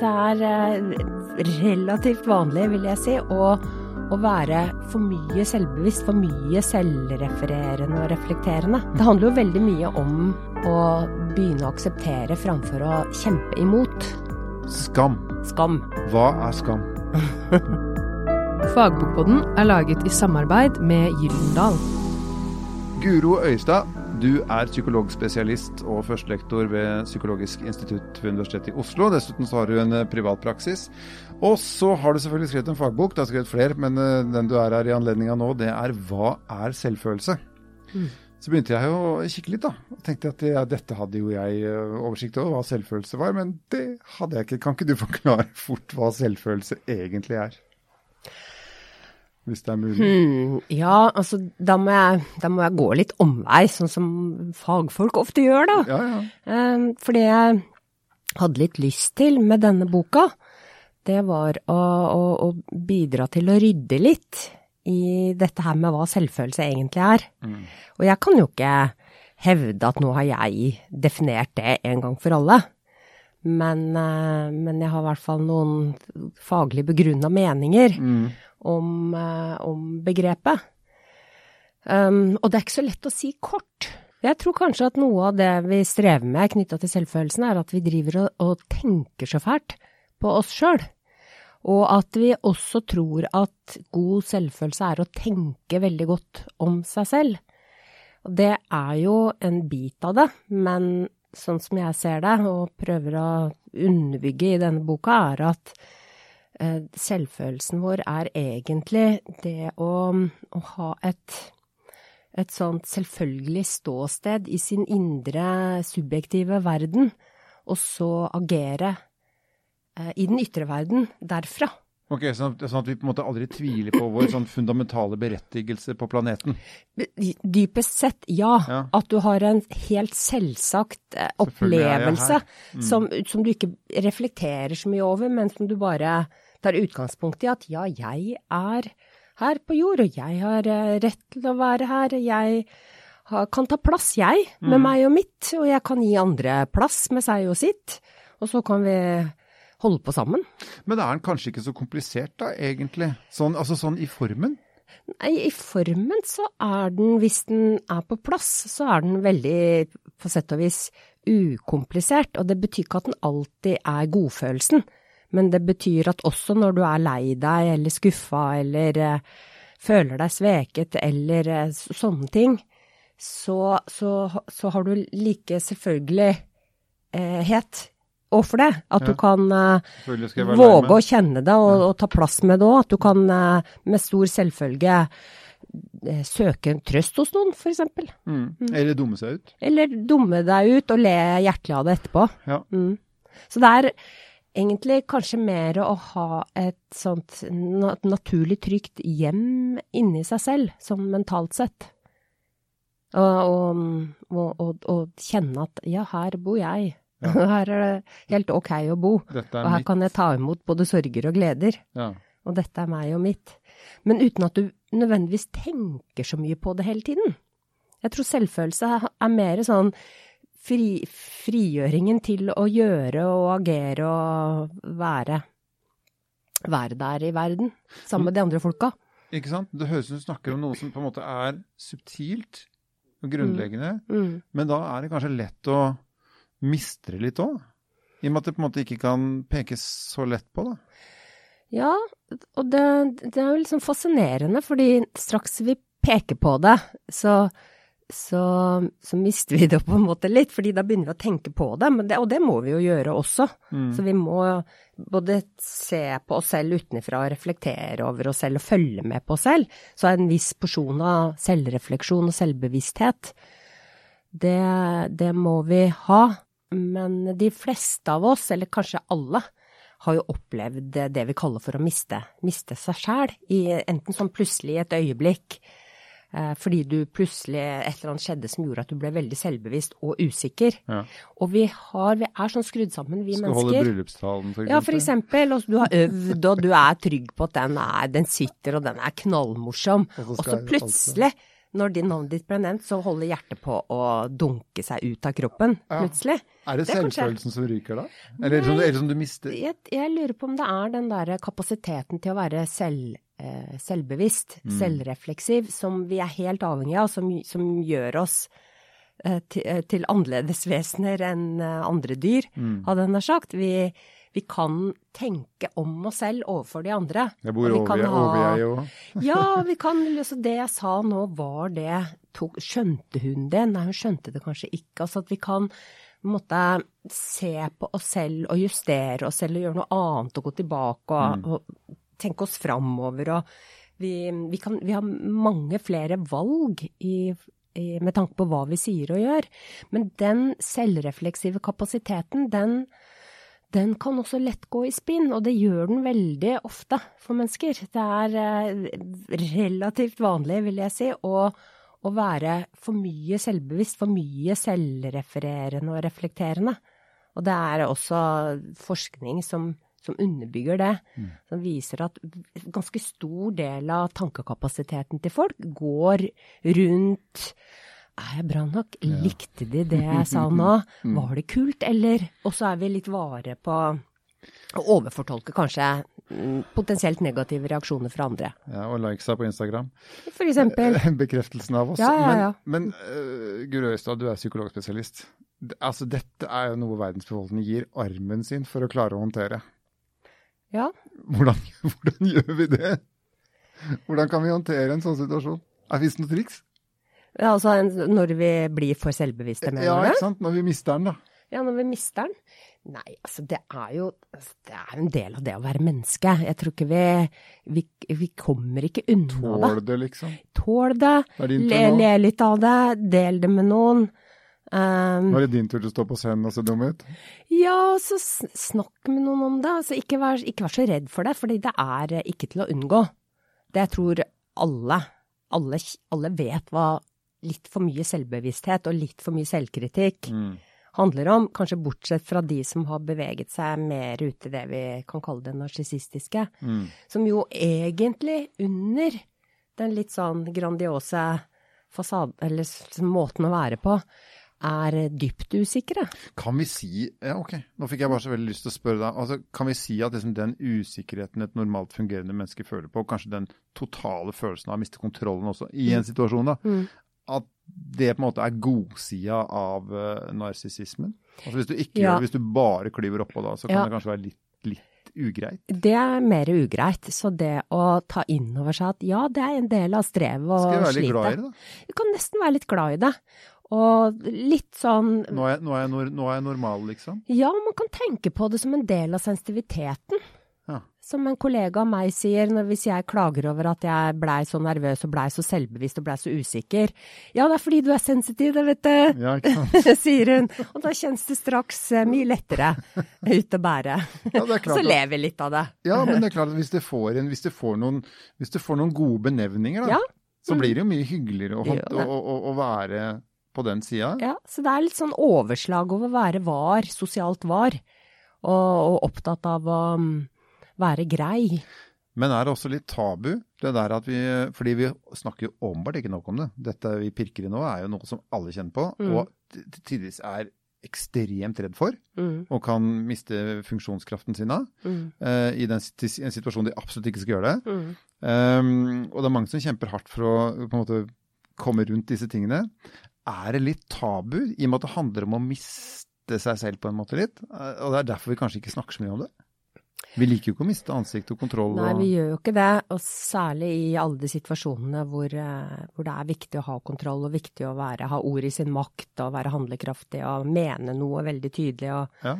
Det er eh, relativt vanlig, vil jeg si, å, å være for mye selvbevisst, for mye selvrefererende og reflekterende. Det handler jo veldig mye om å begynne å akseptere framfor å kjempe imot. Skam. Skam. Hva er skam? Fagbokboden er laget i samarbeid med Gyldendal. Guro Øystad, du er psykologspesialist og førstelektor ved Psykologisk institutt ved Universitetet i Oslo. Dessuten så har du en privat praksis. Og så har du selvfølgelig skrevet en fagbok. Du har skrevet flere, men eh, den du er her i anledning av nå, det er Hva er selvfølelse? Mm. Så begynte jeg å kikke litt, da. Og tenkte at ja, dette hadde jo jeg eh, oversikt over, hva selvfølelse var. Men det hadde jeg ikke. Kan ikke du forklare fort hva selvfølelse egentlig er? Hvis det er mulig? Hmm, ja, altså da må, jeg, da må, jeg, gå litt omvei, sånn som fagfolk ofte gjør, da. Ja, ja. Um, for det jeg hadde litt lyst til med denne boka, det var å, å, å bidra til å rydde litt i dette her med hva selvfølelse egentlig er. Mm. Og jeg kan jo ikke hevde at nå har jeg definert det en gang for alle. Men, uh, men jeg har i hvert fall noen faglig begrunna meninger. Mm om, eh, om begrepet. Um, og det er ikke så lett å si kort. Jeg tror kanskje at noe av det vi strever med knytta til selvfølelsen, er at vi driver og, og tenker så fælt på oss sjøl. Og at vi også tror at god selvfølelse er å tenke veldig godt om seg selv. Og det er jo en bit av det, men sånn som jeg ser det, og prøver å underbygge i denne boka, er at Eh, selvfølelsen vår er egentlig det å, å ha et, et sånt selvfølgelig ståsted i sin indre subjektive verden, og så agere eh, i den ytre verden derfra. Ok, sånn, sånn, at vi på en måte aldri tviler på vår sånn fundamentale berettigelse på planeten? Dypest sett, ja. ja. At du har en helt selvsagt eh, opplevelse mm. som, som, du ikke reflekterer så mye over, men som du bare tar utgangspunkt i at ja, jeg er her på jord, og jeg har eh, rett til å være her. Jeg kan ta plass, jeg, med mm. meg og mitt, og jeg kan gi andre plass med seg og sitt. Og så kan vi holde på sammen. Men er den kanskje ikke så komplisert da, egentlig? Sånn, altså sånn i formen? Nei, i formen så er den, hvis den er på plass, så er den veldig, på sett og vis, ukomplisert. Og det betyr ikke at den alltid er godfølelsen. Men det betyr at også når du er lei deg eller skuffa eller eh, føler deg sveket eller eh, sånne ting, så, så, så, har du like selvfølgelighet uh, for det. At ja. du kan uh, våge å kjenne det og, og, ta plass med det òg. At du kan med stor selvfølge søke en trøst hos noen, f.eks. Mm. Mm. Eller dumme seg ut. Eller dumme deg ut og le hjertelig av det etterpå. Ja. Mm. Så det er egentlig kanskje mer å ha et sånt naturlig trygt hjem inni seg selv, sånn mentalt sett. Og, og, og, og kjenne at ja, her bor jeg. Ja. Her er det helt ok å bo. Og her mitt. kan jeg ta imot både sorger og gleder. Ja. Og dette er meg og mitt. Men uten at du nødvendigvis tenker så mye på det hele tiden. Jeg tror selvfølelse er mer sånn fri, frigjøringen til å gjøre og agere og være, være der i verden sammen med de andre folka. Ikke sant? Det høres ut som du snakker om noe som på en måte er subtilt og grunnleggende, mm. Mm. men da er det kanskje lett å miste det litt òg? I og med at det på en måte ikke kan pekes så lett på, da. Ja, og det, det er jo liksom fascinerende, fordi straks vi peker på det, så så, så, mister vi det på en måte litt, fordi da begynner vi å tenke på det. det og det må vi jo gjøre også. Mm. Så vi må både se på oss selv utenfra og reflektere over oss selv og følge med på oss selv. Så en viss porsjon av selvrefleksjon og selvbevissthet, det, det må vi ha. Men de fleste av oss, eller kanskje alle, har jo opplevd det vi kaller for å miste, miste seg sjæl. Enten sånn plutselig i et øyeblikk Eh, fordi du plutselig et eller annet skjedde som gjorde at du ble veldig selvbevisst og usikker. Ja. Og vi, har, vi er sånn skrudd sammen, vi Skal mennesker. Skal holde bryllupstalen, for eksempel? Ja, for eksempel. Og du har øvd, og du er trygg på at den, er, den sitter, og den er knallmorsom. Og så, plutselig når din navnet ditt ble nevnt, så holder hjertet på å dunke seg ut av kroppen Ja. plutselig. Er det, Det er kanskje- selvfølelsen som ryker da? Eller som, det som du mister? Jeg, jeg lurer på om det er den der kapasiteten til å være selv, eh, selvbevisst, selvrefleksiv, som vi er helt avhengig av, som, som gjør oss eh, til, eh, til annerledesvesener enn eh, andre dyr, hadde jeg nær sagt. Vi, vi kan tenke om oss selv overfor de andre. Jeg bor over, jeg òg. ja, vi kan, altså det jeg sa nå, var det tok, Skjønte hun det? Nei, hun skjønte det kanskje ikke. Altså at vi kan måtte se på oss selv og justere oss selv og gjøre noe annet og gå tilbake og, og tenke oss framover. Og vi, vi, kan, vi har mange flere valg i, i, med tanke på hva vi sier og gjør. Men den selvrefleksive kapasiteten, den den kan også lett gå i spinn, og det gjør den veldig ofte for mennesker. Det er eh, relativt vanlig, vil jeg si, å, å være for mye selvbevisst, for mye selvrefererende og reflekterende. Og det er også forskning som, som underbygger det, som viser at ganske stor del av tankekapasiteten til folk går rundt er jeg bra nok? Likte de det jeg sa nå? Var det kult, eller? Og så er vi litt vare på å overfortolke kanskje mm, potensielt negative reaksjoner fra andre. Ja, og likesa på Instagram. For eksempel. Bekreftelsen av oss. Ja, ja, ja. Men, men uh, Guro Øystad, du er psykologspesialist. Altså, dette er jo noe verdensbefolkningen gir armen sin for å klare å håndtere. Ja. Hvordan, hvordan gjør vi det? Hvordan kan vi håndtere en sånn situasjon? Er det noe triks? Ja, Altså når vi blir for selvbevisste, mener Ja, ikke sant? Når vi mister den, da. Ja, når vi mister den? Nei, altså det er jo altså, det er en del av det å være menneske. Jeg tror ikke vi Vi, vi kommer ikke unna det. Tål det, liksom. Tål det. Det Le, le litt av det. Del det med noen. Um, er det din tur til å stå på scenen og se dum ut. Ja, så snakk med noen om det. Altså, ikke, vær, ikke vær så redd for det, fordi det er eh, ikke til å unngå. Det jeg tror alle, alle, alle vet hva litt for mye selvbevissthet og litt for mye selvkritikk handler om, kanskje bortsett fra de som har beveget seg mer ut i det vi kan kalle det narsissistiske, som jo egentlig under den litt sånn grandiose fasaden, eller måten å være på, er dypt usikre. Kan vi si Ja, ok, nå fikk jeg bare så veldig lyst til å spørre deg. Altså, kan vi si at liksom den usikkerheten et normalt fungerende menneske føler på, kanskje den totale følelsen av å miste kontrollen også, i en situasjon, da, at det på en måte er godsida av uh, narsissismen? Altså hvis du ikke Ja. gjør det, hvis du bare klyver oppå da, så kan Ja. det kanskje være litt, litt ugreit? Det er mer ugreit. Så det å ta inn over seg at ja, det er en del av strevet og Skal jeg være litt glad i det, da? Du kan nesten være litt glad i det. Og litt sånn Nå er, jeg- nå er, jeg, nå er jeg normal, liksom? Ja, man kan tenke på det som en del av sensitiviteten. Ja. Som en kollega av meg sier, når hvis jeg klager over at jeg blei så nervøs og blei så selvbevisst og blei så usikker. Ja, det er fordi du er sensitiv, det vet du. Ja, sier hun. Og da kjennes det straks eh, mye lettere ut å bære. Ja, det er klart Så lever ler vi litt av det. Ja, men det er klart at hvis du får, en, hvis det får, noen, hvis får noen gode benevninger, da, Ja. så blir det jo mye hyggeligere å, å, å, å, være på den sida. Ja, så det er litt sånn overslag over å være var, sosialt var, og, og opptatt av å mm, være grei. Men er det også litt tabu, det der at vi Fordi vi snakker jo åpenbart ikke nok om det. Dette vi pirker i nå, er jo noe som alle kjenner på, Mm. og tidvis er ekstremt redd for, Mm, og kan miste funksjonskraften sin av. mm, Uh, I den, en situasjon de absolutt ikke skal gjøre det. Um, og det er mange som kjemper hardt for å på en måte komme rundt disse tingene. Er det litt tabu, i og med at det handler om å miste seg selv på en måte litt? Eh, Og det er derfor vi kanskje ikke snakker så mye om det? Vi liker jo ikke å miste ansikt og kontroll. Nei, vi gjør jo ikke det, og særlig i alle de situasjonene hvor, eh, hvor det er viktig å ha kontroll og viktig å være, ha ord i sin makt og være handlekraftig og mene noe veldig tydelig og, Ja.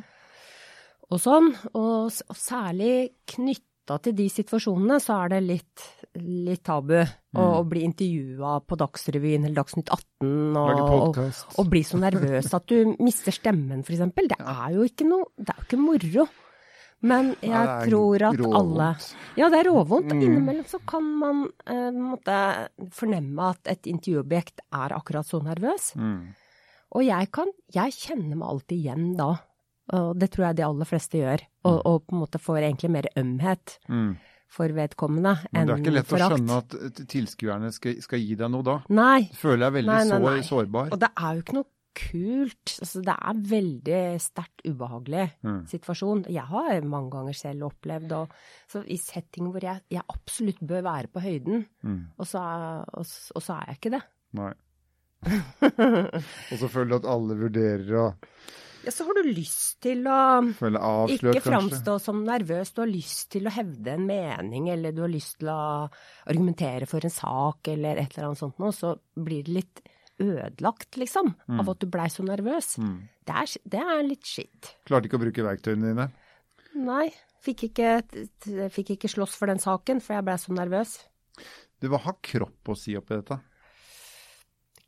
og sånn. Og, og særlig knytta til de situasjonene så er det litt, litt tabu å, Mm. å bli intervjua på Dagsrevyen eller Dagsnytt 18 og, og, bli så nervøs at du mister stemmen, eksempel. Det er jo ikke noe Det er jo ikke moro. Men jeg er tror at råvondt. alle Ja, det er råvondt. Mm. innimellom så kan man eh, måtte fornemme at et intervjuobjekt er akkurat så nervøs. Mm. Og jeg kan Jeg kjenner meg alltid igjen da. Og det tror jeg de aller fleste gjør. Og, og på en måte får egentlig mer ømhet Mm. for vedkommende Men det er ikke lett å skjønne at tilskuerne skal, skal gi deg noe da. Nei, føler jeg veldig Nei, nei, nei. sårbar. og det er jo ikke noe kult. Altså, det er en veldig sterkt ubehagelig Mm. situasjon. Jeg har mange ganger selv opplevd og, så i setting hvor jeg, jeg absolutt bør være på høyden, Mm. og så, er, og, og så er jeg ikke det. Nei. Og så føler du at alle vurderer å Ja, så har du lyst til å avslørt, Ikke framstå som nervøs. Du har lyst til å hevde en mening, eller du har lyst til å argumentere for en sak, eller et eller annet sånt noe. Så blir det litt ødelagt, liksom, av at du blei så nervøs. Mm. Det, er, det er litt skitt. Klarte ikke å bruke verktøyene dine. Nei, fikk ikke, fikk ikke slåss for den saken, for jeg blei så nervøs. Du, hva har kropp å si oppi dette?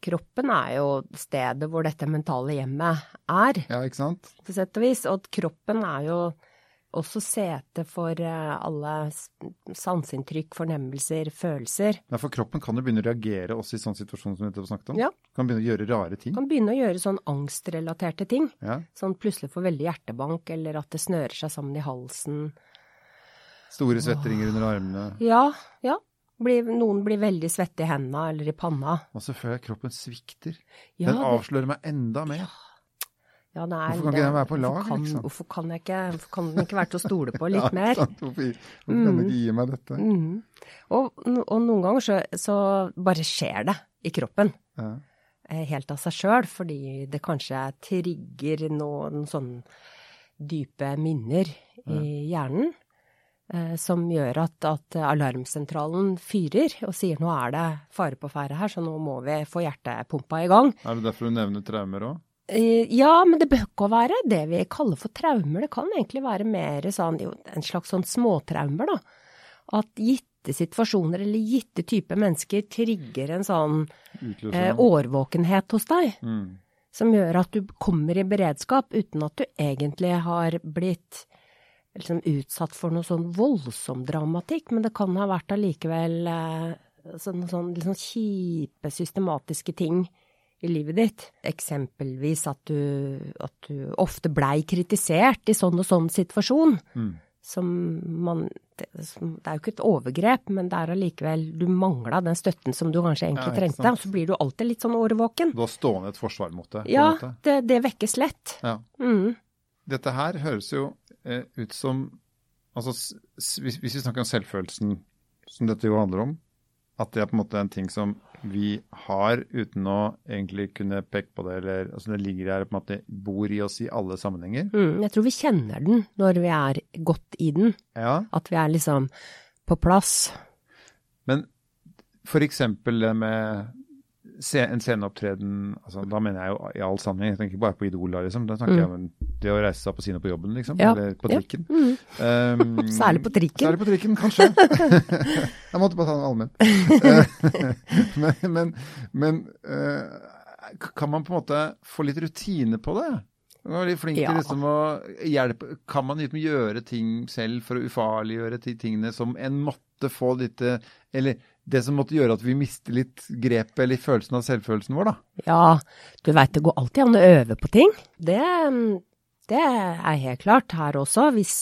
Kroppen er jo stedet hvor dette mentale hjemmet er, Ja, ikke sant? på sett og vis. Og kroppen er jo også sete for eh, alle sanseinntrykk, fornemmelser, følelser. Ja, for kroppen kan jo begynne å reagere også i sånn situasjon som vi nettopp snakket om. Ja. Kan begynne å gjøre rare ting. Kan begynne å gjøre sånn angstrelaterte ting. Ja. Sånn plutselig får veldig hjertebank, eller at det snører seg sammen i halsen. Store svetteringer under armene. Ja, ja. Blir, noen blir veldig svette i hendene eller i panna. Og så føler jeg kroppen svikter. Ja, Den det- avslører meg enda mer. Ja, det nei, Hvorfor kan ikke det- den være på lag, hvorfor kan, liksom? Hvorfor kan, ikke, hvorfor kan den ikke være til å stole på litt Ja, mer? sant? Hvorfor, hvorfor kan du ikke gi meg dette? Mm. Og, og noen ganger så, så bare skjer det i kroppen. Ja. eh, Helt av seg sjøl, fordi det kanskje trigger noen sånne dype minner i hjernen. eh, Som gjør at, at alarmsentralen fyrer og sier nå er det fare på ferde her, så nå må vi få hjertepumpa i gang. Er det derfor du nevner traumer òg? Eh, Ja, men det bør ikke å være det vi kaller for traumer. Det kan egentlig være mer sånn, jo, en slags sånn småtraumer, da. At gitte situasjoner eller gitte typer mennesker trigger en sånn eh, årvåkenhet hos deg. Mm. Som gjør at du kommer i beredskap uten at du egentlig har blitt liksom, utsatt for noe sånn voldsom dramatikk. Men det kan ha vært allikevel eh, sånne sånn, sånn kjipe, systematiske ting i livet ditt. Eksempelvis at du, at du ofte blei kritisert i sånn og sånn situasjon. Mm. Som man det, som, det er jo ikke et overgrep, men det er allikevel Du mangla den støtten som du kanskje egentlig Ja, trengte. Og så blir du alltid litt sånn årvåken. Du har stående et forsvar mot det? Ja, det, det vekkes lett. ja. Mm. Dette her høres jo eh, ut som Altså, hvis, hvis vi snakker om selvfølelsen, som dette jo handler om, at det er på en måte en ting som vi har uten å egentlig kunne peke på det, eller altså det ligger her på en måte bor i oss i alle sammenhenger. Mm. Jeg tror vi kjenner den når vi er godt i den. Ja, At vi er liksom på plass. men for eksempel det med en sceneopptreden, altså, da mener jeg jo i all sammenheng, jeg tenker ikke bare på Idol, liksom. Da snakker jeg om det å reise seg opp og si noe på jobben, liksom, Ja, eller på ja. trikken. Mm. Um, Særlig på trikken. Særlig på trikken, kanskje. jeg måtte bare ta den allmenn. men men, men uh, kan man på en måte få litt rutine på det? Man er litt flink Ja. til liksom å hjelpe Kan man liksom gjøre ting selv for å ufarliggjøre de tingene som en måtte få litt eh, Eller det som måtte gjøre at vi mister litt grepet eller følelsen av selvfølelsen vår, da? Ja, du veit det går alltid an å øve på ting. Det, det er helt klart her også. Hvis,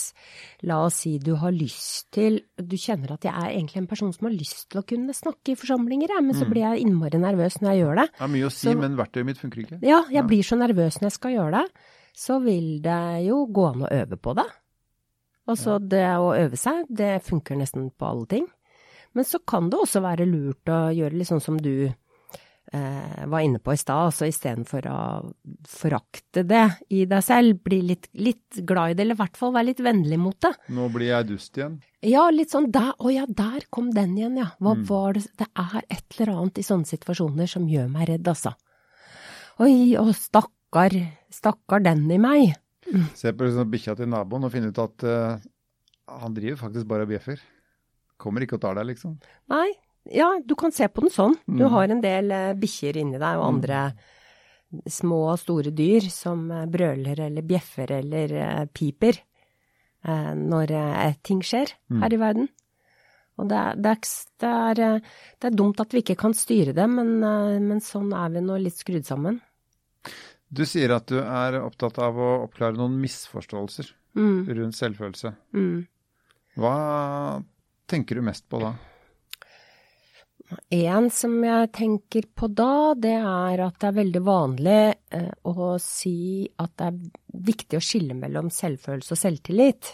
la oss si du har lyst til Du kjenner at jeg er egentlig en person som har lyst til å kunne snakke i forsamlinger, jeg, men så blir jeg innmari nervøs når jeg gjør det. Det er mye å si, Så- men verktøyet mitt funker ikke. Ja, jeg Ja. blir så nervøs når jeg skal gjøre det. Så vil det jo gå an å øve på det. Altså det å øve seg, det funker nesten på alle ting. Men så kan det også være lurt å gjøre litt sånn som du eh, var inne på i stad, altså istedenfor å forakte det i deg selv, bli litt, litt glad i det, eller i hvert fall være litt vennlig mot det. Nå blir jeg dust igjen. Ja, litt sånn der, å ja, der kom den igjen, ja. Hva Mm. var det, det er et eller annet i sånne situasjoner som gjør meg redd, altså. Oi, å stakkar, stakkar den i meg. Se på liksom bikkja til naboen og finne ut at uh, han driver faktisk bare og bjeffer. Kommer ikke og tar deg, liksom. Nei, ja, du kan se på den sånn. Du Mm. har en del eh, bikkjer inni deg og andre små og store dyr som eh, brøler eller bjeffer eller eh, piper eh, når eh, ting skjer Mm. her i verden. Og det er, det, er, det, er, eh, det er dumt at vi ikke kan styre det, men, men sånn er vi nå litt skrudd sammen. Du sier at du er opptatt av å oppklare noen misforståelser Mm, rundt selvfølelse. mm. Hva tenker du mest på da? En som jeg tenker på da, det er at det er veldig vanlig eh, å si at det er viktig å skille mellom selvfølelse og selvtillit.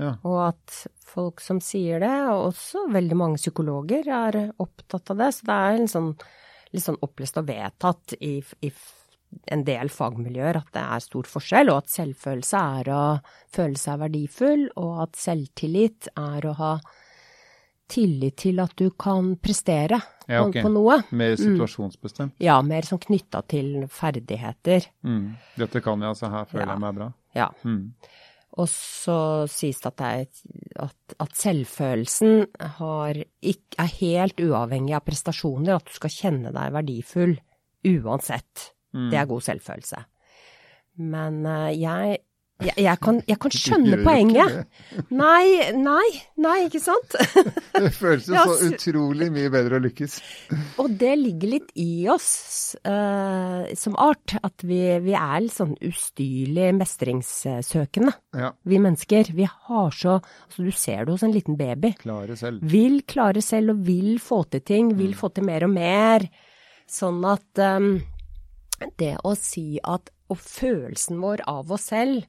Ja. Og at folk som sier det, og også veldig mange psykologer, er opptatt av det. Så det er en sånn, litt sånn opplest og vedtatt i, i en del fagmiljøer at det er stor forskjell, og at selvfølelse er å føle seg verdifull, og at selvtillit er å ha tillit til at du kan prestere Ja, på, på noe. Mer situasjonsbestemt? Ja, mer sånn knytta til ferdigheter. Mm. Dette kan jeg, altså her føler Ja. jeg meg bra. Ja. Mm. Og så sies det at, det er, at, at selvfølelsen har, ikke, er helt uavhengig av prestasjoner, at du skal kjenne deg verdifull uansett. Mm. Det er god selvfølelse. Men eh, jeg, jeg, jeg, kan, jeg kan skjønne poenget. Nei, nei, nei, ikke sant? Det føles jo så utrolig mye bedre å lykkes. Og det ligger litt i oss uh, som art, at vi, vi er litt sånn ustyrlig mestringssøkende, Ja, vi mennesker. Vi har så Altså, du ser det hos en liten baby. klare selv. Vil klare selv og vil få til ting, vil få til mer og mer. Sånn at um, det å si at Og følelsen vår av oss selv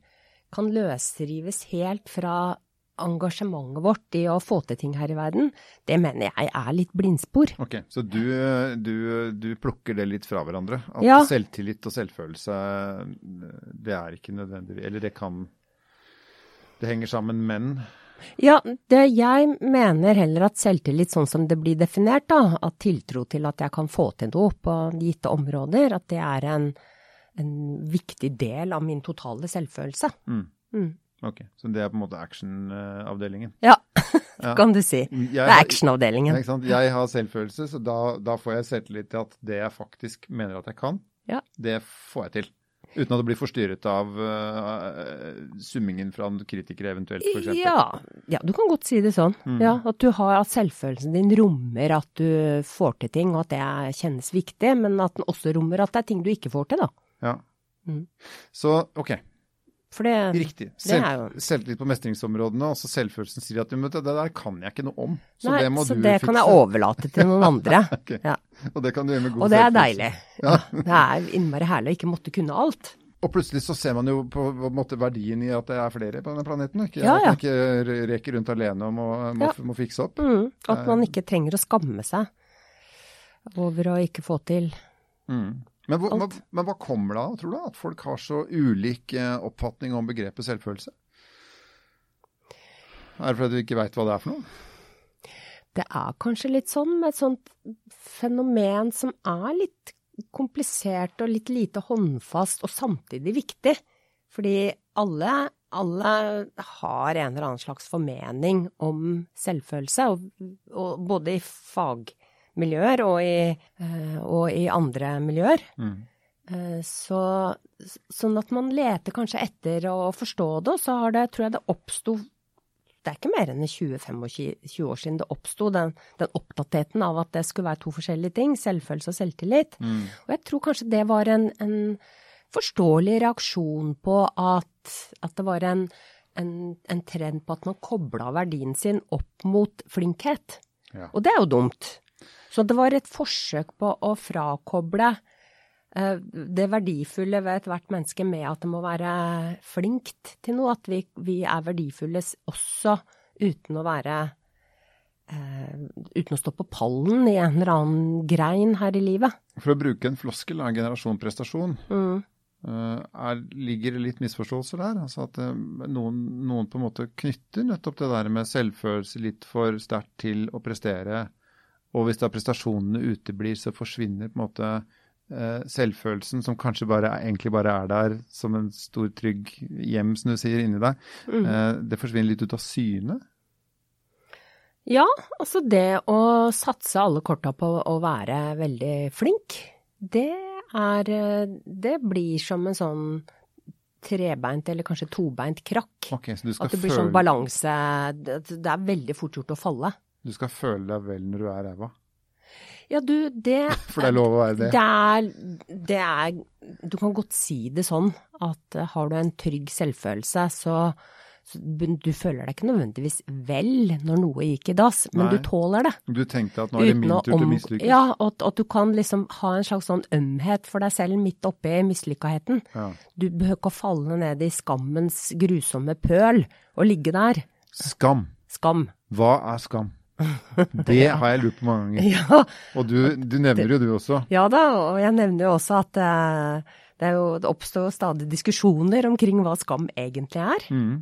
kan løsrives helt fra engasjementet vårt i å få til ting her i verden, det mener jeg er litt blindspor. Ok, Så du, du, du plukker det litt fra hverandre? At Ja. selvtillit og selvfølelse, det er ikke nødvendig Eller det kan Det henger sammen, men Ja, det jeg mener heller at selvtillit sånn som det blir definert, da, at tiltro til at jeg kan få til noe på gitte områder, at det er en, en viktig del av min totale selvfølelse. mm, Mm. Ok, Så det er på en måte actionavdelingen? Ja, det kan du si. Jeg Det er actionavdelingen. Jeg har selvfølelse, så da, da får jeg selvtillit til at det jeg faktisk mener at jeg kan, Ja. det får jeg til. Uten at det blir forstyrret av uh, summingen fra kritikere eventuelt, f.eks. Ja, ja, du kan godt si det sånn. Mm. Ja, at du har at selvfølelsen din rommer at du får til ting, og at det kjennes viktig, men at den også rommer at det er ting du ikke får til, da. Ja. Mm. Så ok, For det riktig. det Selv, jo- selvtillit på mestringsområdene, og så selvfølelsen sier at det der kan jeg ikke noe om. Så Nei, det må så du det fikse. kan jeg overlate til noen andre. okay. Ja. Og det kan du gjøre med god Og det er deilig. Ja. Det er innmari herlig å ikke måtte kunne alt. Og plutselig så ser man jo på, på en måte verdien i at det er flere på denne planeten. Ikke? Ja, At man ikke reker rundt alene og må, må, må fikse opp. Mm, at man ikke trenger å skamme seg over å ikke få til Mm. Men, hvor, Alt. men hva kommer det av, tror du, at folk har så ulik eh, oppfatning om begrepet selvfølelse? Er det fordi du ikke veit hva det er for noe? Det er kanskje litt sånn med et sånt fenomen som er litt komplisert og litt lite håndfast, og samtidig viktig. Fordi alle, alle har en eller annen slags formening om selvfølelse, og, og både i fagmiljøer og i, eh, og i andre miljøer. Mm. Eh, Så, sånn at man leter kanskje etter å forstå det, og så har det, tror jeg det oppsto Det er ikke mer enn 20-25 år siden det oppsto, den, den oppdateten av at det skulle være to forskjellige ting, selvfølelse og selvtillit. Mm. Og jeg tror kanskje det var en, en forståelig reaksjon på at, at det var en, en, en trend på at man kobla verdien sin opp mot flinkhet. Ja. Og det er jo dumt. Så det var et forsøk på å frakoble eh, det verdifulle ved ethvert menneske med at det må være flinkt til noe. At vi, vi er verdifulle også uten å være Uh, Uten å stå på pallen i en eller annen grein her i livet. For å bruke en floskel av generasjon prestasjon, Mm. uh, er, ligger det litt misforståelser der? Altså at uh, noen, noen på en måte knytter nettopp det der med selvfølelse litt for sterkt til å prestere. Og hvis da prestasjonene uteblir, så forsvinner på en måte eh, selvfølelsen, som kanskje bare, egentlig bare er der som en stor, trygg hjem, som du sier, inni deg. Mm. Eh, det forsvinner litt ut av syne. Ja, altså det å satse alle korta på å være veldig flink, det er eh, Det blir som en sånn trebeint eller kanskje tobeint krakk. Okay, At det blir sånn balanse Det det er veldig fort gjort å falle. Du skal føle deg vel når du er ræva. Ja, du, det For det er lov å være det. Det er, det er Du kan godt si det sånn at eh, har du en trygg selvfølelse, så, Så du føler deg ikke nødvendigvis vel når noe gikk i dass, men Nei. du tåler det. Du tenkte at nå er det min tur til å mislykkes? Ja, og at du kan liksom ha en slags sånn ømhet for deg selv midt oppi mislykkaheten. Ja. Du behøver ikke å falle ned i skammens grusomme pøl og ligge der. Skam. Skam. Hva er skam? Det har jeg lurt på mange ganger. Ja, Og du, du nevner jo du også. ja da, og jeg nevner jo også at eh, det, jo, det oppstår jo stadig diskusjoner omkring hva skam egentlig er. Mm.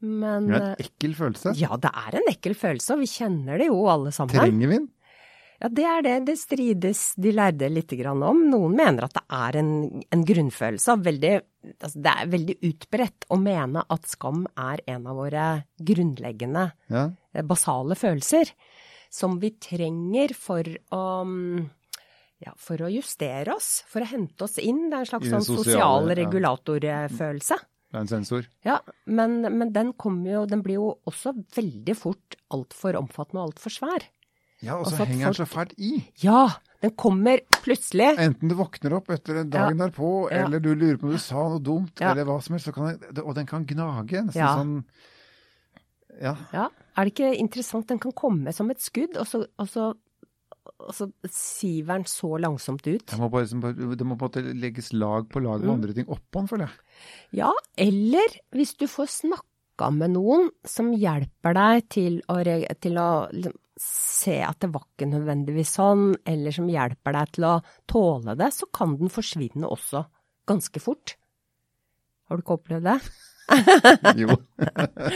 Men Det er en ekkel følelse. ja, det er en ekkel følelse, og vi kjenner det jo alle sammen. Trenger vi den? Ja, det er det det strides de lærde lite grann om. Noen mener at det er en, en grunnfølelse. Veldig, altså det er veldig utbredt å mene at skam er en av våre grunnleggende, Ja. Eh, basale følelser. Som vi trenger for å mm, ja, for å justere oss, for å hente oss inn. Det er en slags sånn sosial regulatorfølelse. Det er en sensor. Ja, men, men den kommer jo, den blir jo også veldig fort altfor omfattende og altfor svær. Ja, og så Altså henger den så fælt i. Ja, den kommer plutselig. Enten du våkner opp etter dagen derpå, Ja. eller du lurer på om du sa noe dumt, Ja. eller hva som helst, så kan og den kan gnage. Nesten Ja. sånn Ja. Ja, er det ikke interessant? Den kan komme som et skudd, og så, og så, og så siver den så langsomt ut. Det må bare, det må på en måte legges lag på lag med Mm. andre ting oppå den, føler jeg. Ja, eller hvis du får snakka med noen som hjelper deg til å, til å liksom, se at det var ikke nødvendigvis sånn, eller som hjelper deg til å tåle det, så kan den forsvinne også ganske fort. Har du ikke opplevd det? Jo.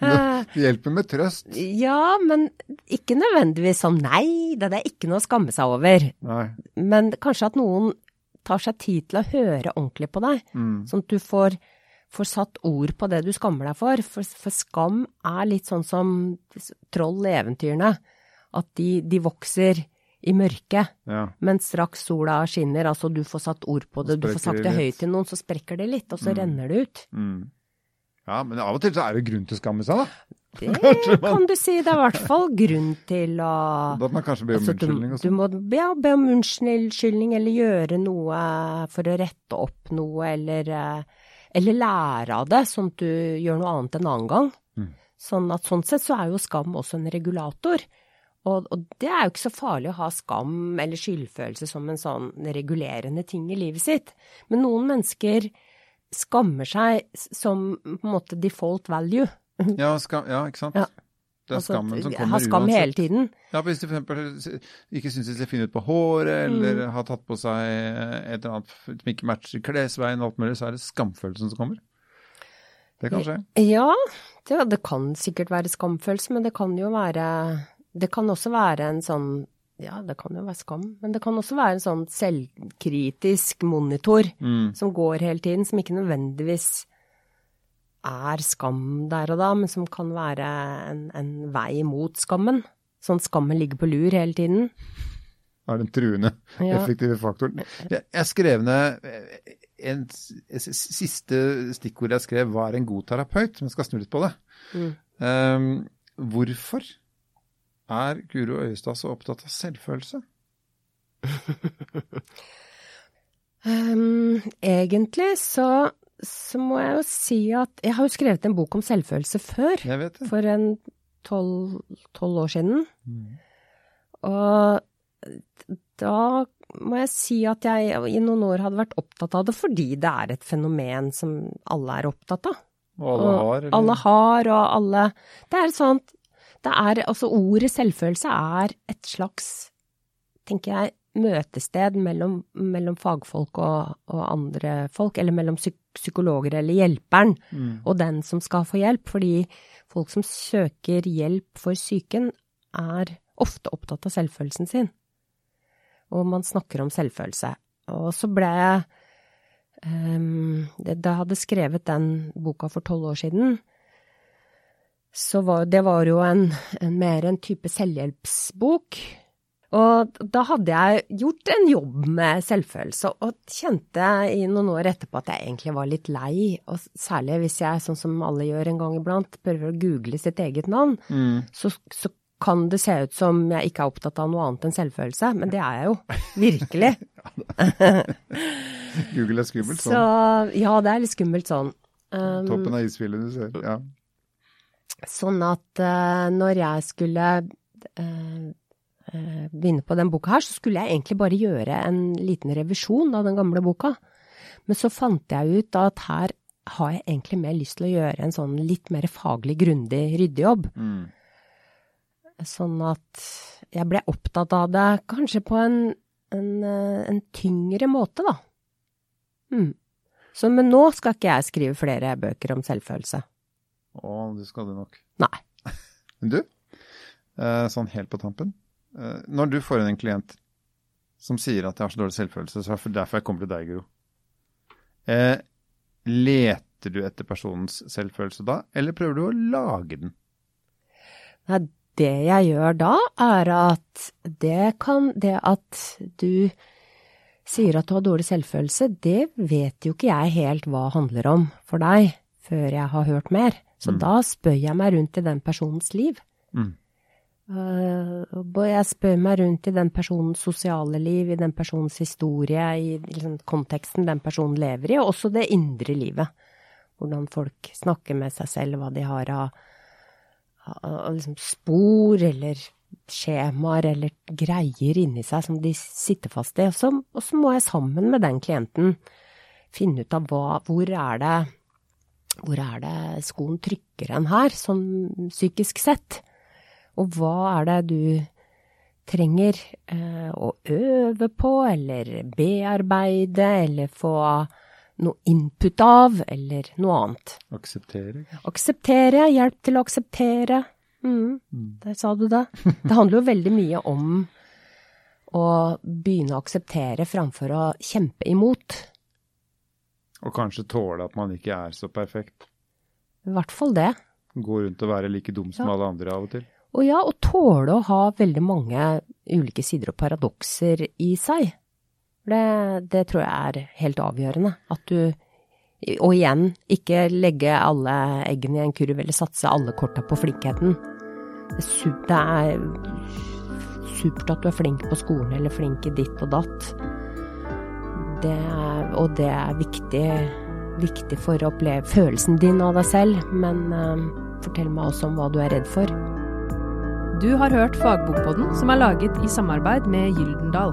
det hjelper med trøst. Ja, men ikke nødvendigvis som nei, det er ikke noe å skamme seg over. Nei. Men kanskje at noen tar seg tid til å høre ordentlig på deg, Mm. sånn at du får, får satt ord på det du skammer deg for. For, for skam er litt sånn som troll i eventyrene, at de, de vokser i mørket, Ja. men straks sola skinner, altså du får satt ord på det, du får sagt det høyt til noen, så sprekker det litt, og så Mm. renner det ut. Mm. ja, men av og til så er det grunn til å skamme seg, da. Det kan du si, det er i hvert fall grunn til å Da må man kanskje be om Altså, unnskyldning og du må ja, be om unnskyldning eller gjøre noe for å rette opp noe, eller, eh, eller lære av det, sånn at du gjør noe annet en annen gang. Mm. Sånn at sånn sett så er jo skam også en regulator. Og, og det er jo ikke så farlig å ha skam eller skyldfølelse som en sånn regulerende ting i livet sitt. Men noen mennesker skammer seg som på en måte default value. Ja, skam, ja, ikke sant? Ja. Det er Altså, skammen som kommer uansett. ha skam uansett. hele tiden. Ja, Hvis for eksempel ikke syns de ser fine ut på håret, eller Mm. har tatt på seg et eller annet som ikke matcher klesveien og alt mulig, så er det skamfølelsen som kommer. Det kan skje. Ja, det, det kan sikkert være skamfølelse, men det kan jo være Det kan også være en sånn Ja, det kan jo være skam, men det kan også være en sånn selvkritisk monitor Mm. som går hele tiden, som ikke nødvendigvis er skam der og da, men som kan være en, en vei mot skammen. Sånn skammen ligger på lur hele tiden. er den truende, Ja. effektive faktoren. Jeg, jeg skrev ned en siste stikkord jeg skrev, var en god terapeut, men jeg skal snu litt på det. Mm. Um, hvorfor er Guro Øyestad så opptatt av selvfølelse? um, egentlig så, så må jeg jo si at jeg har jo skrevet en bok om selvfølelse før. Jeg vet det. for en tolv år siden. Mm. Og da må jeg si at jeg i noen år hadde vært opptatt av det fordi det er et fenomen som alle er opptatt av. Og alle Og har, eller? Alle har, og alle Det er sånt Det er altså ordet selvfølelse er et slags, tenker jeg, møtested mellom, mellom fagfolk og, og andre folk, eller mellom psyk psykologer eller hjelperen Mm. og den som skal få hjelp, fordi folk som søker hjelp for psyken, er ofte opptatt av selvfølelsen sin. Og man snakker om selvfølelse. Og så ble jeg um, Da jeg hadde skrevet den boka for tolv år siden, så var det var jo en, en mer en type selvhjelpsbok. Og da hadde jeg gjort en jobb med selvfølelse, og kjente i noen år etterpå at jeg egentlig var litt lei. Og særlig hvis jeg, sånn som alle gjør en gang iblant, prøver å google sitt eget navn, Mm. så, så kan det se ut som jeg ikke er opptatt av noe annet enn selvfølelse, men det er jeg jo. Virkelig. Google er skummelt Så sånn. ja, det er litt skummelt sånn. Um, Toppen av isfjellet du ser. Ja. Sånn at eh, når jeg skulle eh, eh, begynne på den boka her, så skulle jeg egentlig bare gjøre en liten revisjon av den gamle boka. Men så fant jeg ut at her har jeg egentlig mer lyst til å gjøre en sånn litt mer faglig grundig ryddejobb. Mm. Sånn at jeg ble opptatt av det kanskje på en, en, en tyngre måte, da. Mm. Så, men nå skal ikke jeg skrive flere bøker om selvfølelse. Å, det skal du nok. Nei. Men du, eh, sånn helt på tampen. eh, Når du får inn en klient som sier at jeg har så dårlig selvfølelse, så er det derfor jeg kommer til deg, Gro. Eh, Leter du etter personens selvfølelse da, eller prøver du å lage den? Nei, det jeg gjør da, er at det kan Det at du sier at du har dårlig selvfølelse, det vet jo ikke jeg helt hva handler om for deg, før jeg har hørt mer. Så da spør jeg meg rundt i den personens liv. Mm. Uh, jeg spør meg rundt i den personens sosiale liv, i den personens historie, i liksom, konteksten den personen lever i, og også det indre livet. Hvordan folk snakker med seg selv, hva de har av, av liksom spor eller skjemaer eller greier inni seg som de sitter fast i. Og så, og så må jeg sammen med den klienten finne ut av hva, hvor er det hvor er det skoen trykker en her, sånn psykisk sett? Og hva er det du trenger eh, å øve på, eller bearbeide, eller få noe input av, eller noe annet? Akseptere? Akseptere, hjelp til å akseptere. Mm, der sa du det. Det handler jo veldig mye om å begynne å akseptere framfor å kjempe imot. Og kanskje tåle at man ikke er så perfekt. I hvert fall det. Gå rundt og være like dum som Ja. alle andre av og til. Og ja, og tåle å ha veldig mange ulike sider og paradokser i seg. Det, det tror jeg er helt avgjørende. At du, og igjen, ikke legge alle eggene i en kurv eller satse alle korta på flinkheten. Det er, super, det er supert at du er flink på skolen eller flink i ditt og datt. Det og det er viktig, viktig for å oppleve følelsen din av deg selv, men eh, fortell meg også om hva du er redd for. Du har hørt Fagbokpodden, som er laget i samarbeid med Gyldendal.